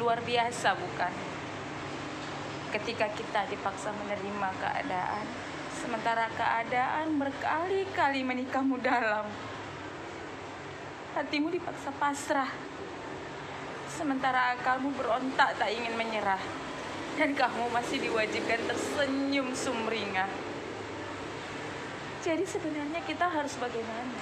luar biasa bukan? Ketika kita dipaksa menerima keadaan, sementara keadaan berkali-kali menikahmu dalam. Hatimu dipaksa pasrah, sementara akalmu berontak tak ingin menyerah. Dan kamu masih diwajibkan tersenyum sumringah. Jadi sebenarnya kita harus bagaimana?